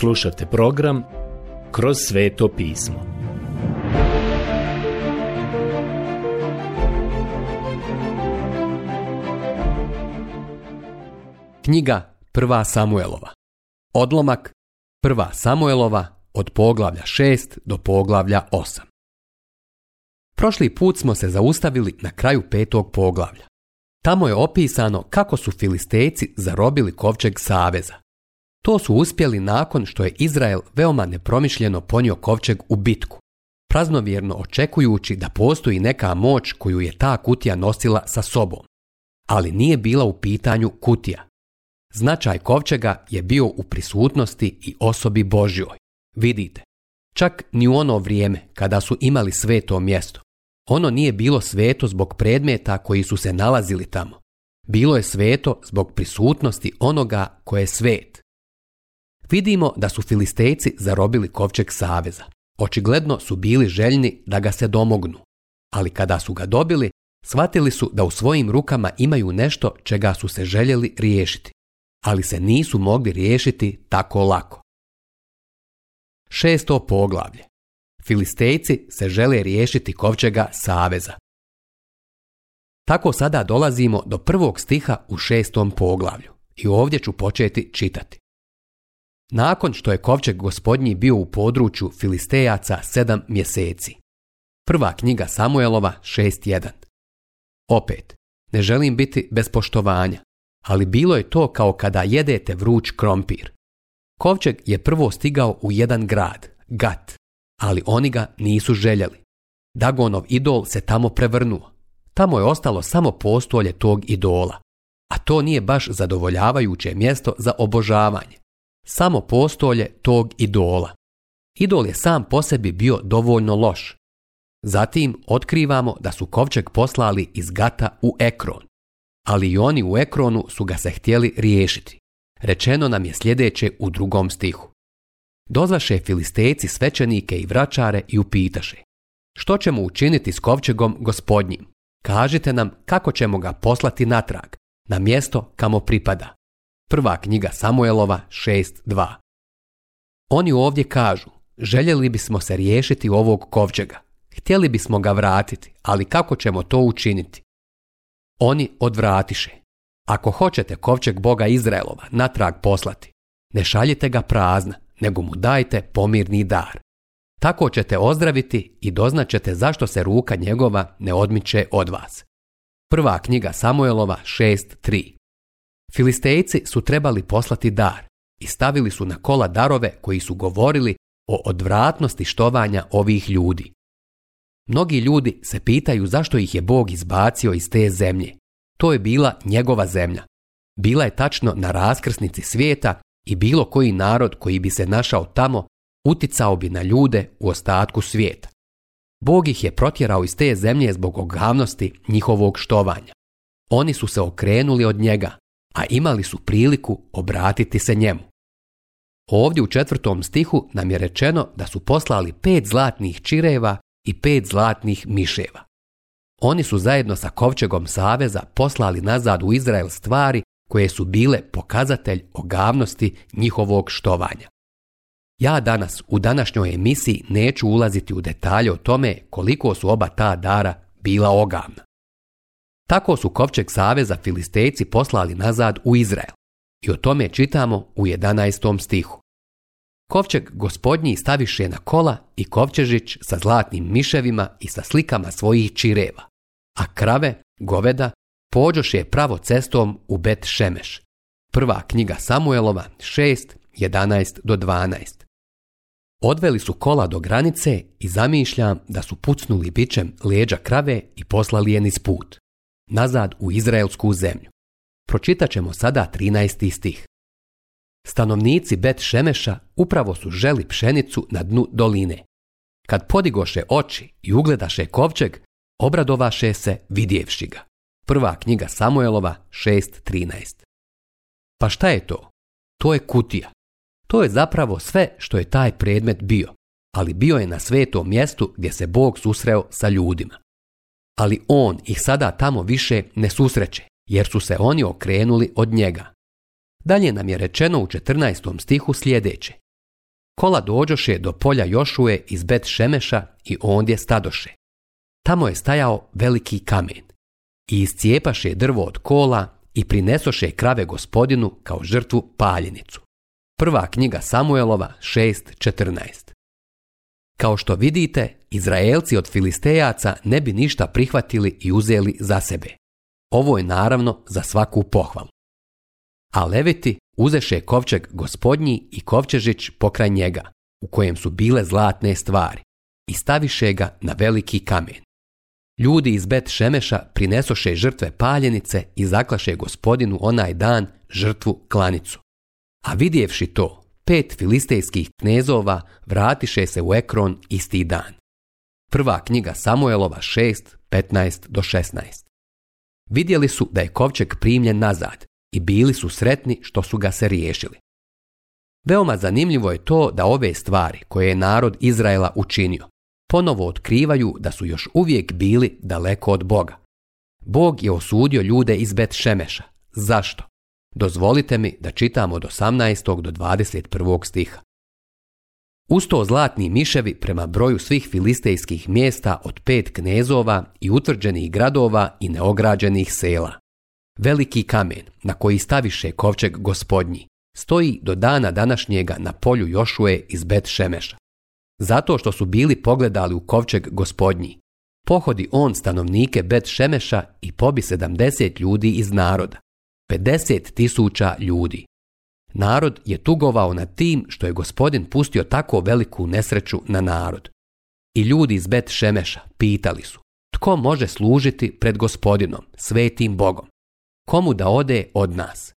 Slušajte program Kroz sveto pismo. Knjiga Prva Samuelova. Odlomak Prva Samuelova od poglavlja 6 do poglavlja 8. Prošli put smo se zaustavili na kraju petog poglavlja. Tamo je opisano kako su filisteci zarobili kovčeg saveza to su uspjeli nakon što je Izrael veoma nepromišljeno ponio kovčeg u bitku, praznovjerno očekujući da postoji neka moć koju je ta kutija nosila sa sobom. Ali nije bila u pitanju kutija. Značaj kovčega je bio u prisutnosti i osobi Božjoj. Vidite, čak ni u ono vrijeme kada su imali sveto mjesto. Ono nije bilo sveto zbog predmeta koji su se nalazili tamo. Bilo je sveto zbog prisutnosti onoga koje je svet vidimo da su filistejci zarobili kovčeg saveza. Očigledno su bili željni da ga se domognu, ali kada su ga dobili, shvatili su da u svojim rukama imaju nešto čega su se željeli riješiti, ali se nisu mogli riješiti tako lako. Šesto poglavlje. Filistejci se žele riješiti kovčega saveza. Tako sada dolazimo do prvog stiha u šestom poglavlju i ovdje ću početi čitati nakon što je kovčeg gospodnji bio u području Filistejaca sedam mjeseci. Prva knjiga Samuelova 6.1 Opet, ne želim biti bez poštovanja, ali bilo je to kao kada jedete vruć krompir. Kovčeg je prvo stigao u jedan grad, Gat, ali oni ga nisu željeli. Dagonov idol se tamo prevrnuo. Tamo je ostalo samo postolje tog idola, a to nije baš zadovoljavajuće mjesto za obožavanje samo postolje tog idola. Idol je sam po sebi bio dovoljno loš. Zatim otkrivamo da su kovčeg poslali iz Gata u Ekron, ali i oni u Ekronu su ga se htjeli riješiti. Rečeno nam je sljedeće u drugom stihu. Dozvaše Filisteci svećenike i vračare i upitaše. Što ćemo učiniti s kovčegom gospodnjim? Kažite nam kako ćemo ga poslati natrag, na mjesto kamo pripada. Prva knjiga Samuelova 6.2. Oni ovdje kažu, željeli bismo se riješiti ovog kovčega. Htjeli bismo ga vratiti, ali kako ćemo to učiniti? Oni odvratiše. Ako hoćete kovčeg Boga Izraelova natrag poslati, ne šaljite ga prazna, nego mu dajte pomirni dar. Tako ćete ozdraviti i doznaćete zašto se ruka njegova ne odmiče od vas. Prva knjiga Samuelova 6.3 Filistejci su trebali poslati dar i stavili su na kola darove koji su govorili o odvratnosti štovanja ovih ljudi. Mnogi ljudi se pitaju zašto ih je Bog izbacio iz te zemlje. To je bila njegova zemlja. Bila je tačno na raskrsnici svijeta i bilo koji narod koji bi se našao tamo uticao bi na ljude u ostatku svijeta. Bog ih je protjerao iz te zemlje zbog ogavnosti njihovog štovanja. Oni su se okrenuli od njega a imali su priliku obratiti se njemu. Ovdje u četvrtom stihu nam je rečeno da su poslali pet zlatnih čireva i pet zlatnih miševa. Oni su zajedno sa Kovčegom Saveza poslali nazad u Izrael stvari koje su bile pokazatelj ogavnosti njihovog štovanja. Ja danas u današnjoj emisiji neću ulaziti u detalje o tome koliko su oba ta dara bila ogavna. Tako su Kovčeg Saveza Filistejci poslali nazad u Izrael. I o tome čitamo u 11. stihu. Kovčeg gospodnji staviše na kola i Kovčežić sa zlatnim miševima i sa slikama svojih čireva. A krave, goveda, pođoše pravo cestom u Bet Šemeš. Prva knjiga Samuelova 611 do 12. Odveli su kola do granice i zamišljam da su pucnuli bićem leđa krave i poslali je niz put nazad u Izraelsku zemlju. Pročitat ćemo sada 13. stih. Stanovnici Bet Šemeša upravo su želi pšenicu na dnu doline. Kad podigoše oči i ugledaše kovčeg, obradovaše se vidjevši ga. Prva knjiga Samuelova 6.13 Pa šta je to? To je kutija. To je zapravo sve što je taj predmet bio, ali bio je na svetom mjestu gdje se Bog susreo sa ljudima ali on ih sada tamo više ne susreće, jer su se oni okrenuli od njega. Dalje nam je rečeno u 14. stihu sljedeće. Kola dođoše do polja Jošue iz Bet Šemeša i ondje stadoše. Tamo je stajao veliki kamen. I iscijepaše drvo od kola i prinesoše krave gospodinu kao žrtvu paljenicu. Prva knjiga Samuelova 6.14 kao što vidite, Izraelci od Filistejaca ne bi ništa prihvatili i uzeli za sebe. Ovo je naravno za svaku pohvalu. A Leviti uzeše kovčeg gospodnji i kovčežić pokraj njega, u kojem su bile zlatne stvari, i staviše ga na veliki kamen. Ljudi iz Bet Šemeša prinesoše žrtve paljenice i zaklaše gospodinu onaj dan žrtvu klanicu. A vidjevši to, pet filistejskih knezova vratiše se u Ekron isti dan. Prva knjiga Samuelova 6, do 16. Vidjeli su da je kovčeg primljen nazad i bili su sretni što su ga se riješili. Veoma zanimljivo je to da ove stvari koje je narod Izraela učinio ponovo otkrivaju da su još uvijek bili daleko od Boga. Bog je osudio ljude iz Bet Šemeša. Zašto? Dozvolite mi da čitam od 18. do 21. stiha. Usto zlatni miševi prema broju svih filistejskih mjesta od pet knezova i utvrđenih gradova i neograđenih sela. Veliki kamen na koji staviše kovčeg gospodnji stoji do dana današnjega na polju Jošue iz Bet Šemeša. Zato što su bili pogledali u kovčeg gospodnji. Pohodi on stanovnike Bet Šemeša i pobi 70 ljudi iz naroda. 50 tisuća ljudi. Narod je tugovao nad tim što je gospodin pustio tako veliku nesreću na narod. I ljudi iz Bet Šemeša pitali su, tko može služiti pred gospodinom, svetim Bogom? Komu da ode od nas?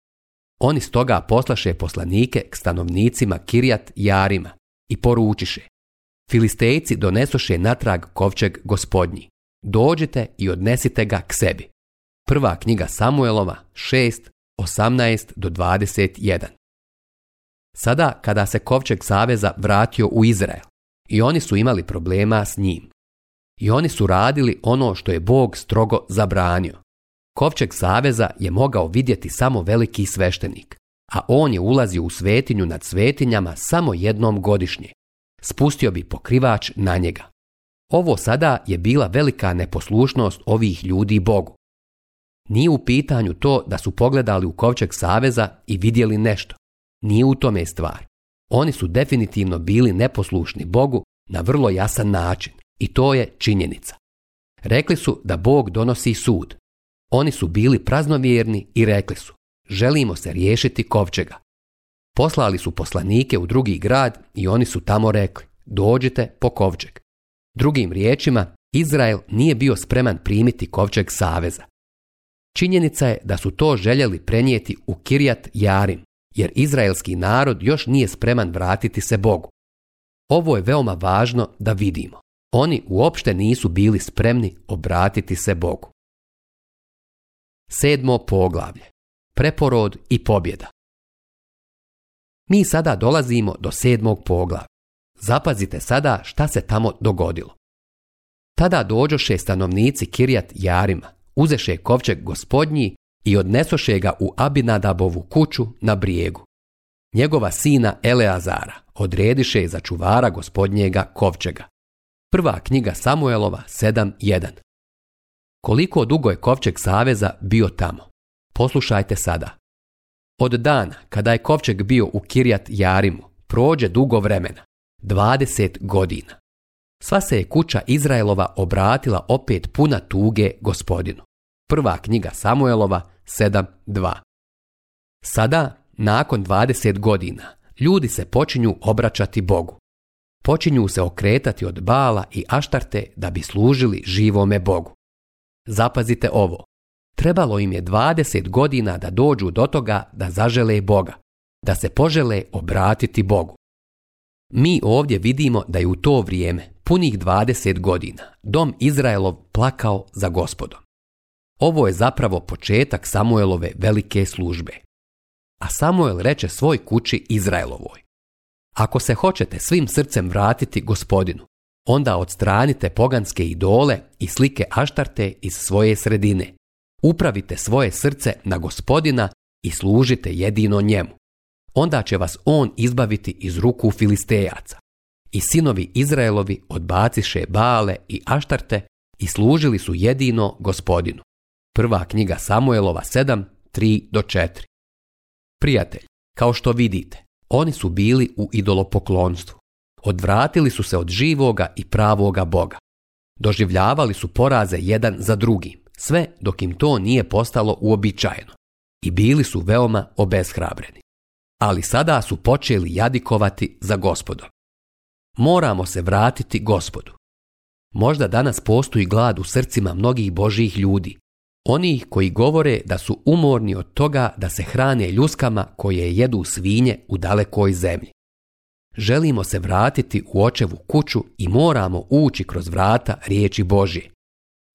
Oni stoga poslaše poslanike k stanovnicima Kirjat Jarima i poručiše. Filistejci donesoše natrag kovčeg gospodnji. Dođite i odnesite ga k sebi. Prva knjiga Samuelova 6, do 21. Sada kada se Kovčeg Saveza vratio u Izrael i oni su imali problema s njim. I oni su radili ono što je Bog strogo zabranio. Kovčeg Saveza je mogao vidjeti samo veliki sveštenik, a on je ulazio u svetinju nad svetinjama samo jednom godišnje. Spustio bi pokrivač na njega. Ovo sada je bila velika neposlušnost ovih ljudi Bogu. Nije u pitanju to da su pogledali u kovčeg saveza i vidjeli nešto. Nije u tome stvar. Oni su definitivno bili neposlušni Bogu na vrlo jasan način i to je činjenica. Rekli su da Bog donosi sud. Oni su bili praznovjerni i rekli su želimo se riješiti kovčega. Poslali su poslanike u drugi grad i oni su tamo rekli dođite po kovčeg. Drugim riječima, Izrael nije bio spreman primiti kovčeg saveza. Činjenica je da su to željeli prenijeti u Kirjat Jarim, jer izraelski narod još nije spreman vratiti se Bogu. Ovo je veoma važno da vidimo. Oni uopšte nisu bili spremni obratiti se Bogu. Sedmo poglavlje. Preporod i pobjeda. Mi sada dolazimo do sedmog poglavlja. Zapazite sada šta se tamo dogodilo. Tada dođoše stanovnici Kirjat Jarima, uzeše kovčeg gospodnji i odnesoše ga u Abinadabovu kuću na brijegu. Njegova sina Eleazara odrediše za čuvara gospodnjega kovčega. Prva knjiga Samuelova 7.1 Koliko dugo je kovčeg saveza bio tamo? Poslušajte sada. Od dana kada je kovčeg bio u Kirjat Jarimu, prođe dugo vremena, 20 godina sva se je kuća Izraelova obratila opet puna tuge gospodinu. Prva knjiga Samuelova 7.2 Sada, nakon 20 godina, ljudi se počinju obraćati Bogu. Počinju se okretati od Bala i Aštarte da bi služili živome Bogu. Zapazite ovo. Trebalo im je 20 godina da dođu do toga da zažele Boga, da se požele obratiti Bogu. Mi ovdje vidimo da je u to vrijeme, punih 20 godina, dom Izraelov plakao za gospodom. Ovo je zapravo početak Samuelove velike službe. A Samuel reče svoj kući Izraelovoj. Ako se hoćete svim srcem vratiti gospodinu, onda odstranite poganske idole i slike aštarte iz svoje sredine. Upravite svoje srce na gospodina i služite jedino njemu onda će vas on izbaviti iz ruku filistejaca. I sinovi Izraelovi odbaciše Bale i Aštarte i služili su jedino gospodinu. Prva knjiga Samuelova 7, 3 do 4. Prijatelj, kao što vidite, oni su bili u idolopoklonstvu. Odvratili su se od živoga i pravoga Boga. Doživljavali su poraze jedan za drugim, sve dok im to nije postalo uobičajeno. I bili su veoma obeshrabreni ali sada su počeli jadikovati za gospodo. Moramo se vratiti gospodu. Možda danas postoji glad u srcima mnogih božijih ljudi, onih koji govore da su umorni od toga da se hrane ljuskama koje jedu svinje u dalekoj zemlji. Želimo se vratiti u očevu kuću i moramo ući kroz vrata riječi Božje.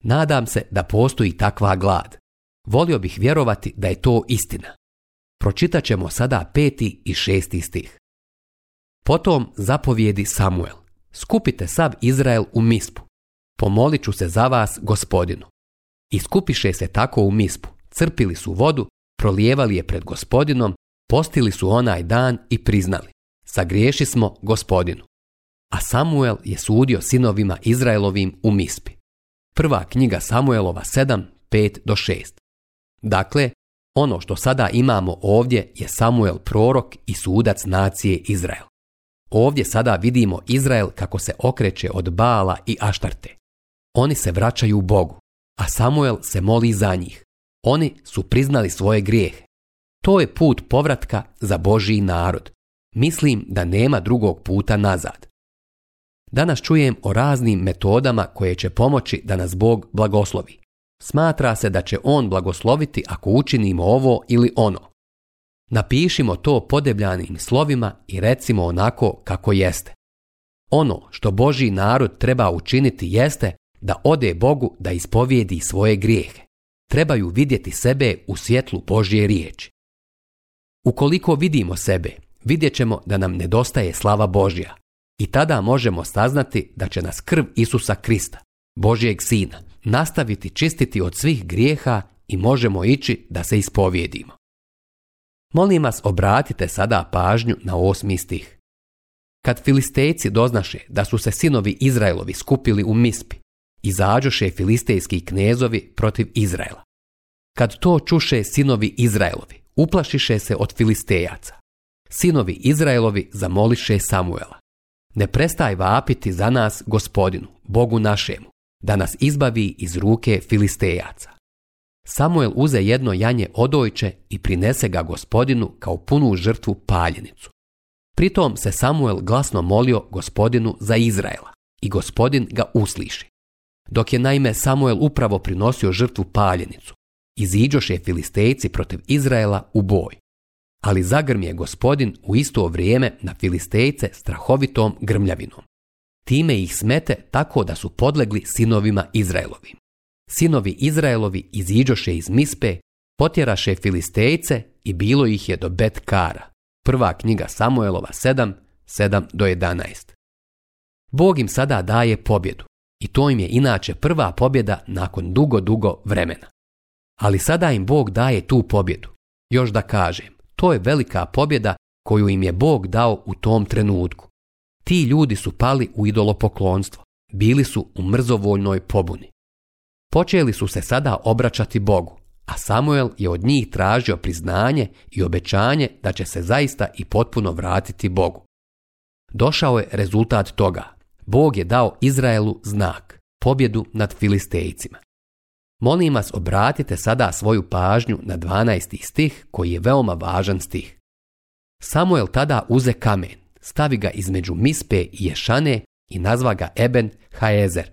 Nadam se da postoji takva glad. Volio bih vjerovati da je to istina. Pročitat ćemo sada peti i šesti stih. Potom zapovjedi Samuel, skupite sav Izrael u mispu, pomolit ću se za vas gospodinu. I skupiše se tako u mispu, crpili su vodu, prolijevali je pred gospodinom, postili su onaj dan i priznali, sagriješi smo gospodinu. A Samuel je sudio sinovima Izraelovim u mispi. Prva knjiga Samuelova 7, 5 do 6. Dakle, ono što sada imamo ovdje je Samuel prorok i sudac nacije Izrael. Ovdje sada vidimo Izrael kako se okreće od Bala i Aštarte. Oni se vraćaju Bogu, a Samuel se moli za njih. Oni su priznali svoje grijehe. To je put povratka za božji narod. Mislim da nema drugog puta nazad. Danas čujem o raznim metodama koje će pomoći da nas Bog blagoslovi. Smatra se da će on blagosloviti ako učinimo ovo ili ono. Napišimo to podebljanim slovima i recimo onako kako jeste. Ono što Boži narod treba učiniti jeste da ode Bogu da ispovijedi svoje grijehe. Trebaju vidjeti sebe u svjetlu Božje riječi. Ukoliko vidimo sebe, vidjet ćemo da nam nedostaje slava Božja i tada možemo saznati da će nas krv Isusa Krista, Božjeg Sina, nastaviti čistiti od svih grijeha i možemo ići da se ispovjedimo. Molim vas obratite sada pažnju na osmi stih. Kad filistejci doznaše da su se sinovi Izraelovi skupili u Mispi, izađoše filistejski knezovi protiv Izraela. Kad to čuše sinovi Izraelovi, uplašiše se od filistejaca. Sinovi Izraelovi zamoliše Samuela. Ne prestaj vapiti za nas gospodinu, Bogu našemu, da nas izbavi iz ruke filistejaca. Samuel uze jedno janje odojče i prinese ga gospodinu kao punu žrtvu paljenicu. Pritom se Samuel glasno molio gospodinu za Izraela i gospodin ga usliši. Dok je naime Samuel upravo prinosio žrtvu paljenicu, iziđoše filistejci protiv Izraela u boj. Ali zagrmije je gospodin u isto vrijeme na filistejce strahovitom grmljavinom time ih smete tako da su podlegli sinovima Izraelovim. Sinovi Izraelovi iziđoše iz Mispe, potjeraše Filistejce i bilo ih je do Betkara. Prva knjiga Samuelova 7, 7 do 11. Bog im sada daje pobjedu i to im je inače prva pobjeda nakon dugo, dugo vremena. Ali sada im Bog daje tu pobjedu. Još da kažem, to je velika pobjeda koju im je Bog dao u tom trenutku ti ljudi su pali u idolopoklonstvo, bili su u mrzovoljnoj pobuni. Počeli su se sada obraćati Bogu, a Samuel je od njih tražio priznanje i obećanje da će se zaista i potpuno vratiti Bogu. Došao je rezultat toga. Bog je dao Izraelu znak, pobjedu nad Filistejcima. Molim vas obratite sada svoju pažnju na 12. stih koji je veoma važan stih. Samuel tada uze kamen stavi ga između Mispe i Ješane i nazva ga Eben Haezer.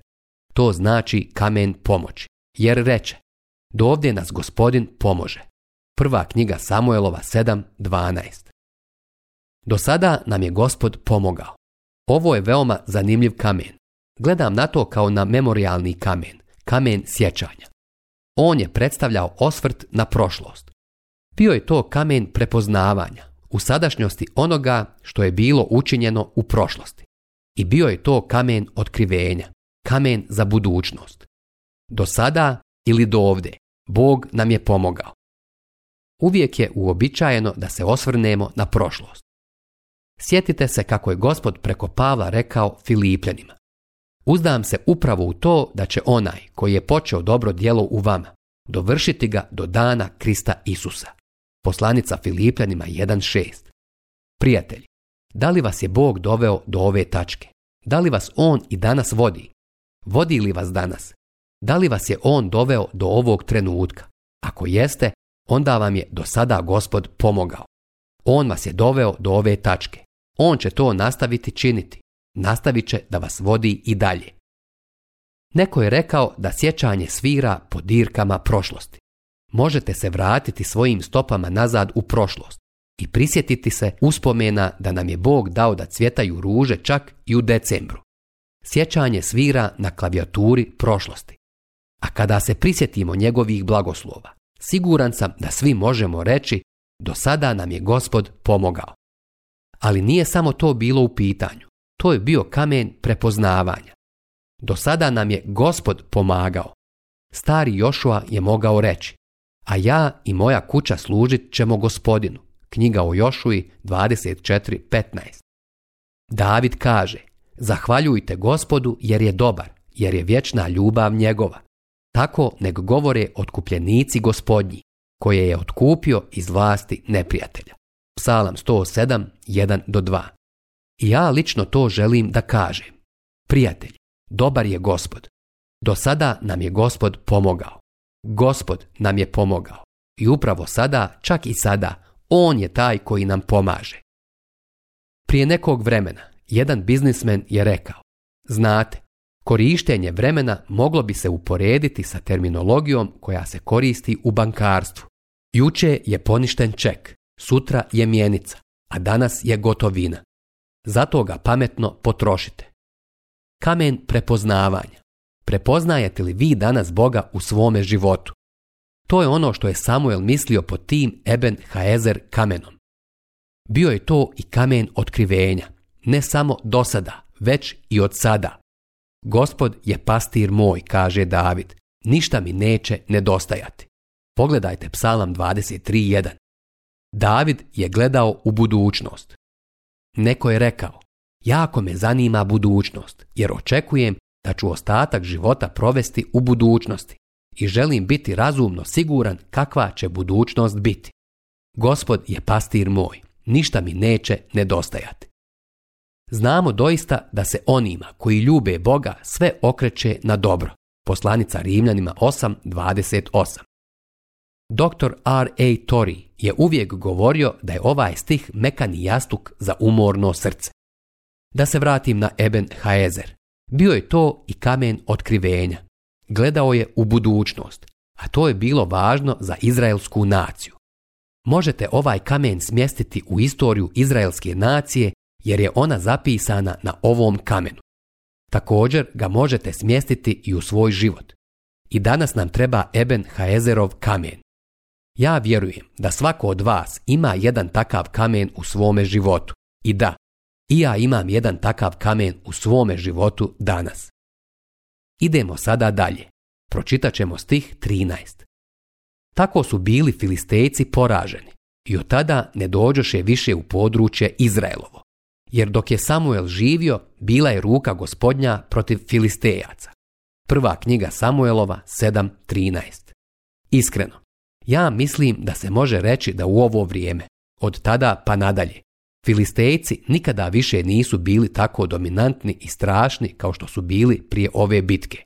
To znači kamen pomoći, jer reče, do ovdje nas gospodin pomože. Prva knjiga Samuelova 7.12. Do sada nam je gospod pomogao. Ovo je veoma zanimljiv kamen. Gledam na to kao na memorialni kamen, kamen sjećanja. On je predstavljao osvrt na prošlost. Bio je to kamen prepoznavanja, u sadašnjosti onoga što je bilo učinjeno u prošlosti. I bio je to kamen otkrivenja, kamen za budućnost. Do sada ili do ovdje, Bog nam je pomogao. Uvijek je uobičajeno da se osvrnemo na prošlost. Sjetite se kako je gospod preko Pavla rekao Filipljanima. Uzdam se upravo u to da će onaj koji je počeo dobro djelo u vama, dovršiti ga do dana Krista Isusa. Poslanica Filipljanima 1.6. Prijatelji, da li vas je Bog doveo do ove tačke? Da li vas On i danas vodi? Vodi li vas danas? Da li vas je On doveo do ovog trenutka? Ako jeste, onda vam je do sada gospod pomogao. On vas je doveo do ove tačke. On će to nastaviti činiti. Nastavit će da vas vodi i dalje. Neko je rekao da sjećanje svira po dirkama prošlosti možete se vratiti svojim stopama nazad u prošlost i prisjetiti se uspomena da nam je Bog dao da cvjetaju ruže čak i u decembru. Sjećanje svira na klavijaturi prošlosti. A kada se prisjetimo njegovih blagoslova, siguran sam da svi možemo reći do sada nam je gospod pomogao. Ali nije samo to bilo u pitanju. To je bio kamen prepoznavanja. Do sada nam je gospod pomagao. Stari Jošua je mogao reći a ja i moja kuća služit ćemo gospodinu. Knjiga o Jošuji 24.15 David kaže, zahvaljujte gospodu jer je dobar, jer je vječna ljubav njegova. Tako nek govore otkupljenici gospodnji, koje je otkupio iz vlasti neprijatelja. Psalam 1071 do 2 I ja lično to želim da kažem. Prijatelj, dobar je gospod. Do sada nam je gospod pomogao. Gospod nam je pomogao. I upravo sada, čak i sada, on je taj koji nam pomaže. Prije nekog vremena, jedan biznismen je rekao, znate, korištenje vremena moglo bi se uporediti sa terminologijom koja se koristi u bankarstvu. Juče je poništen ček, sutra je mjenica, a danas je gotovina. Zato ga pametno potrošite. Kamen prepoznavanja. Prepoznajete li vi danas Boga u svome životu? To je ono što je Samuel mislio pod tim Eben Haezer kamenom. Bio je to i kamen otkrivenja, ne samo do sada, već i od sada. Gospod je pastir moj, kaže David, ništa mi neće nedostajati. Pogledajte psalam 23.1. David je gledao u budućnost. Neko je rekao, jako me zanima budućnost, jer očekujem da ću ostatak života provesti u budućnosti i želim biti razumno siguran kakva će budućnost biti. Gospod je pastir moj, ništa mi neće nedostajati. Znamo doista da se onima koji ljube Boga sve okreće na dobro. Poslanica Rimljanima 8.28 Dr. R. A. Tori je uvijek govorio da je ovaj stih mekani jastuk za umorno srce. Da se vratim na Eben Haezer. Bio je to i kamen otkrivenja. Gledao je u budućnost, a to je bilo važno za izraelsku naciju. Možete ovaj kamen smjestiti u istoriju izraelske nacije jer je ona zapisana na ovom kamenu. Također ga možete smjestiti i u svoj život. I danas nam treba Eben Haezerov kamen. Ja vjerujem da svako od vas ima jedan takav kamen u svome životu. I da, i ja imam jedan takav kamen u svome životu danas. Idemo sada dalje. Pročitat ćemo stih 13. Tako su bili filistejci poraženi i od tada ne dođoše više u područje Izraelovo. Jer dok je Samuel živio, bila je ruka gospodnja protiv filistejaca. Prva knjiga Samuelova 7.13. Iskreno, ja mislim da se može reći da u ovo vrijeme, od tada pa nadalje, Filistejci nikada više nisu bili tako dominantni i strašni kao što su bili prije ove bitke.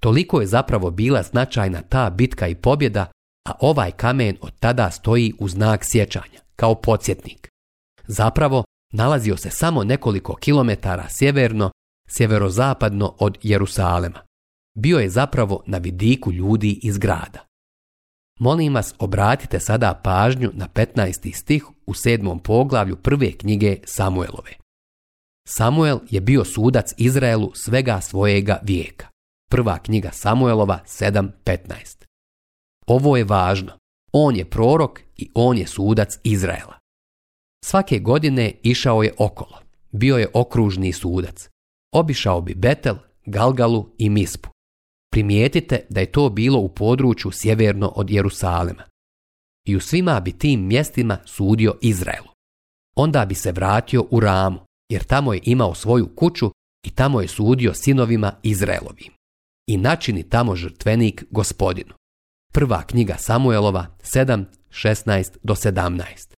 Toliko je zapravo bila značajna ta bitka i pobjeda, a ovaj kamen od tada stoji u znak sjećanja, kao podsjetnik. Zapravo, nalazio se samo nekoliko kilometara sjeverno, sjeverozapadno od Jerusalema. Bio je zapravo na vidiku ljudi iz grada. Molim vas, obratite sada pažnju na 15. stih u sedmom poglavlju prve knjige Samuelove. Samuel je bio sudac Izraelu svega svojega vijeka. Prva knjiga Samuelova 7.15. Ovo je važno. On je prorok i on je sudac Izraela. Svake godine išao je okolo. Bio je okružni sudac. Obišao bi Betel, Galgalu i Mispu primijetite da je to bilo u području sjeverno od Jerusalema. I u svima bi tim mjestima sudio Izraelu. Onda bi se vratio u Ramu, jer tamo je imao svoju kuću i tamo je sudio sinovima Izraelovim. I načini tamo žrtvenik gospodinu. Prva knjiga Samuelova 7, 16 do 17.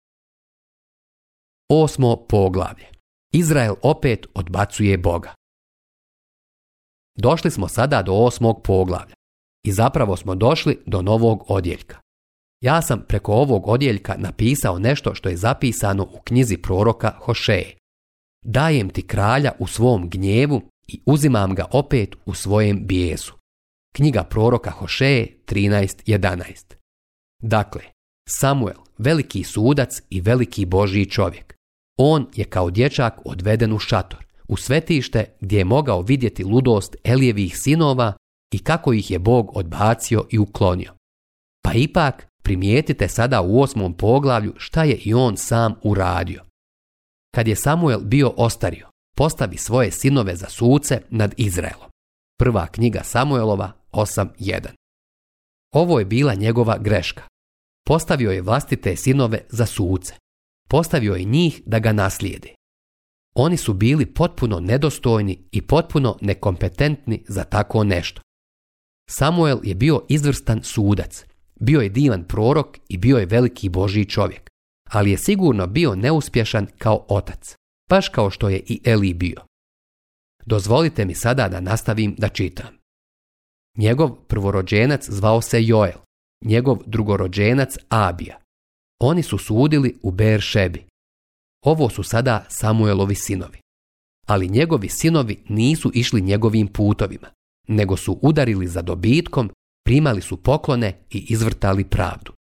Osmo poglavlje. Izrael opet odbacuje Boga. Došli smo sada do osmog poglavlja i zapravo smo došli do novog odjeljka. Ja sam preko ovog odjeljka napisao nešto što je zapisano u knjizi proroka Hošeje. Dajem ti kralja u svom gnjevu i uzimam ga opet u svojem bijesu. Knjiga proroka Hošeje 13.11 Dakle, Samuel, veliki sudac i veliki božji čovjek. On je kao dječak odveden u šator u svetište gdje je mogao vidjeti ludost Elijevih sinova i kako ih je Bog odbacio i uklonio. Pa ipak primijetite sada u osmom poglavlju šta je i on sam uradio. Kad je Samuel bio ostario, postavi svoje sinove za suce nad Izraelom. Prva knjiga Samuelova 8.1 Ovo je bila njegova greška. Postavio je vlastite sinove za suce. Postavio je njih da ga naslijedi. Oni su bili potpuno nedostojni i potpuno nekompetentni za tako nešto. Samuel je bio izvrstan sudac, bio je divan prorok i bio je veliki božji čovjek, ali je sigurno bio neuspješan kao otac, baš kao što je i Eli bio. Dozvolite mi sada da nastavim da čitam. Njegov prvorođenac zvao se Joel, njegov drugorođenac Abija. Oni su sudili u Beršebi. Ovo su sada Samuelovi sinovi. Ali njegovi sinovi nisu išli njegovim putovima, nego su udarili za dobitkom, primali su poklone i izvrtali pravdu.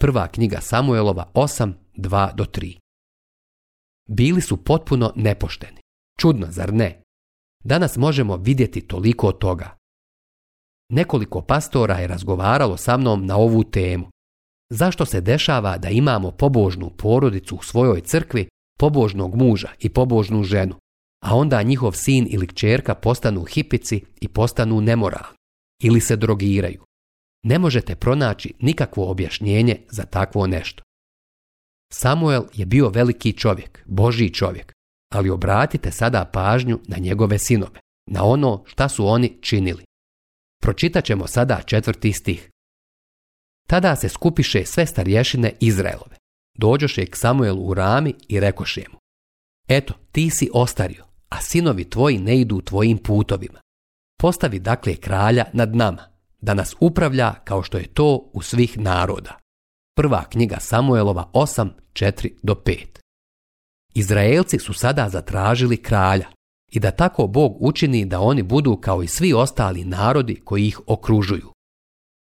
Prva knjiga Samuelova 8, 2 do 3. Bili su potpuno nepošteni. Čudno, zar ne? Danas možemo vidjeti toliko toga. Nekoliko pastora je razgovaralo sa mnom na ovu temu. Zašto se dešava da imamo pobožnu porodicu u svojoj crkvi, pobožnog muža i pobožnu ženu, a onda njihov sin ili kćerka postanu hipici i postanu nemoralni ili se drogiraju. Ne možete pronaći nikakvo objašnjenje za takvo nešto. Samuel je bio veliki čovjek, božji čovjek, ali obratite sada pažnju na njegove sinove, na ono šta su oni činili. Pročitat ćemo sada četvrti stih. Tada se skupiše sve starješine Izraelove, Dođoše k Samuelu u rami i rekoše mu, eto, ti si ostario, a sinovi tvoji ne idu tvojim putovima. Postavi dakle kralja nad nama, da nas upravlja kao što je to u svih naroda. Prva knjiga Samuelova 84 do 5. Izraelci su sada zatražili kralja i da tako Bog učini da oni budu kao i svi ostali narodi koji ih okružuju.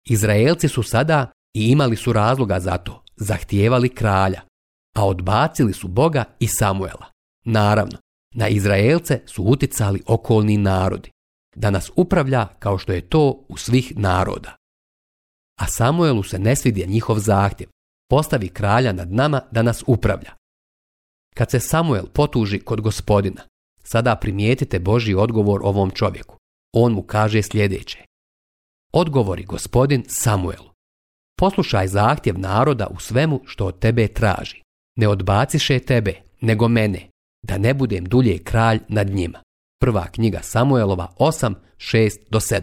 Izraelci su sada i imali su razloga za to, zahtijevali kralja, a odbacili su Boga i Samuela. Naravno, na Izraelce su uticali okolni narodi, da nas upravlja kao što je to u svih naroda. A Samuelu se ne svidje njihov zahtjev, postavi kralja nad nama da nas upravlja. Kad se Samuel potuži kod gospodina, sada primijetite Boži odgovor ovom čovjeku. On mu kaže sljedeće. Odgovori gospodin Samuelu. Poslušaj zahtjev naroda u svemu što od tebe traži. Ne odbaciše tebe, nego mene, da ne budem dulje kralj nad njima. Prva knjiga Samuelova 8, do 7.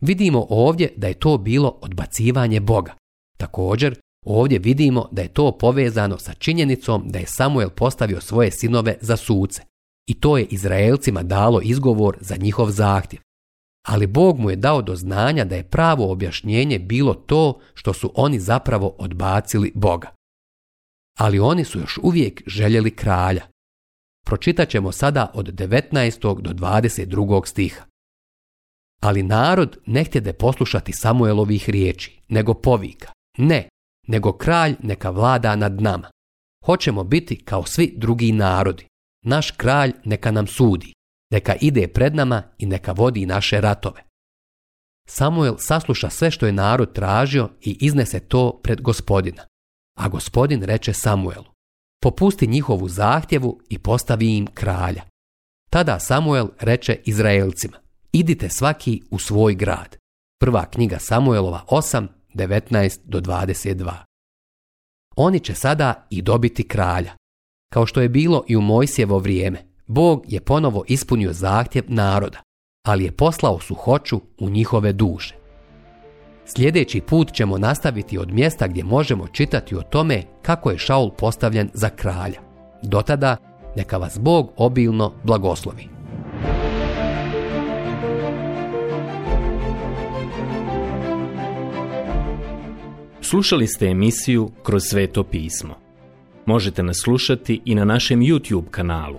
Vidimo ovdje da je to bilo odbacivanje Boga. Također, ovdje vidimo da je to povezano sa činjenicom da je Samuel postavio svoje sinove za suce. I to je Izraelcima dalo izgovor za njihov zahtjev ali Bog mu je dao do znanja da je pravo objašnjenje bilo to što su oni zapravo odbacili Boga. Ali oni su još uvijek željeli kralja. Pročitat ćemo sada od 19. do 22. stiha. Ali narod ne htjede poslušati Samuelovih riječi, nego povika. Ne, nego kralj neka vlada nad nama. Hoćemo biti kao svi drugi narodi. Naš kralj neka nam sudi neka ide pred nama i neka vodi naše ratove. Samuel sasluša sve što je narod tražio i iznese to pred gospodina. A gospodin reče Samuelu, popusti njihovu zahtjevu i postavi im kralja. Tada Samuel reče Izraelcima, idite svaki u svoj grad. Prva knjiga Samuelova 8, 19 do 22. Oni će sada i dobiti kralja, kao što je bilo i u Mojsijevo vrijeme, Bog je ponovo ispunio zahtjev naroda, ali je poslao suhoću u njihove duše. Sljedeći put ćemo nastaviti od mjesta gdje možemo čitati o tome kako je Šaul postavljen za kralja. Do tada, neka vas Bog obilno blagoslovi. Slušali ste emisiju Kroz sveto pismo. Možete nas slušati i na našem YouTube kanalu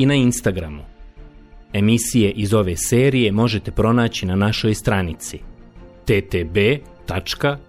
i na Instagramu. Emisije iz ove serije možete pronaći na našoj stranici ttb.twr.org.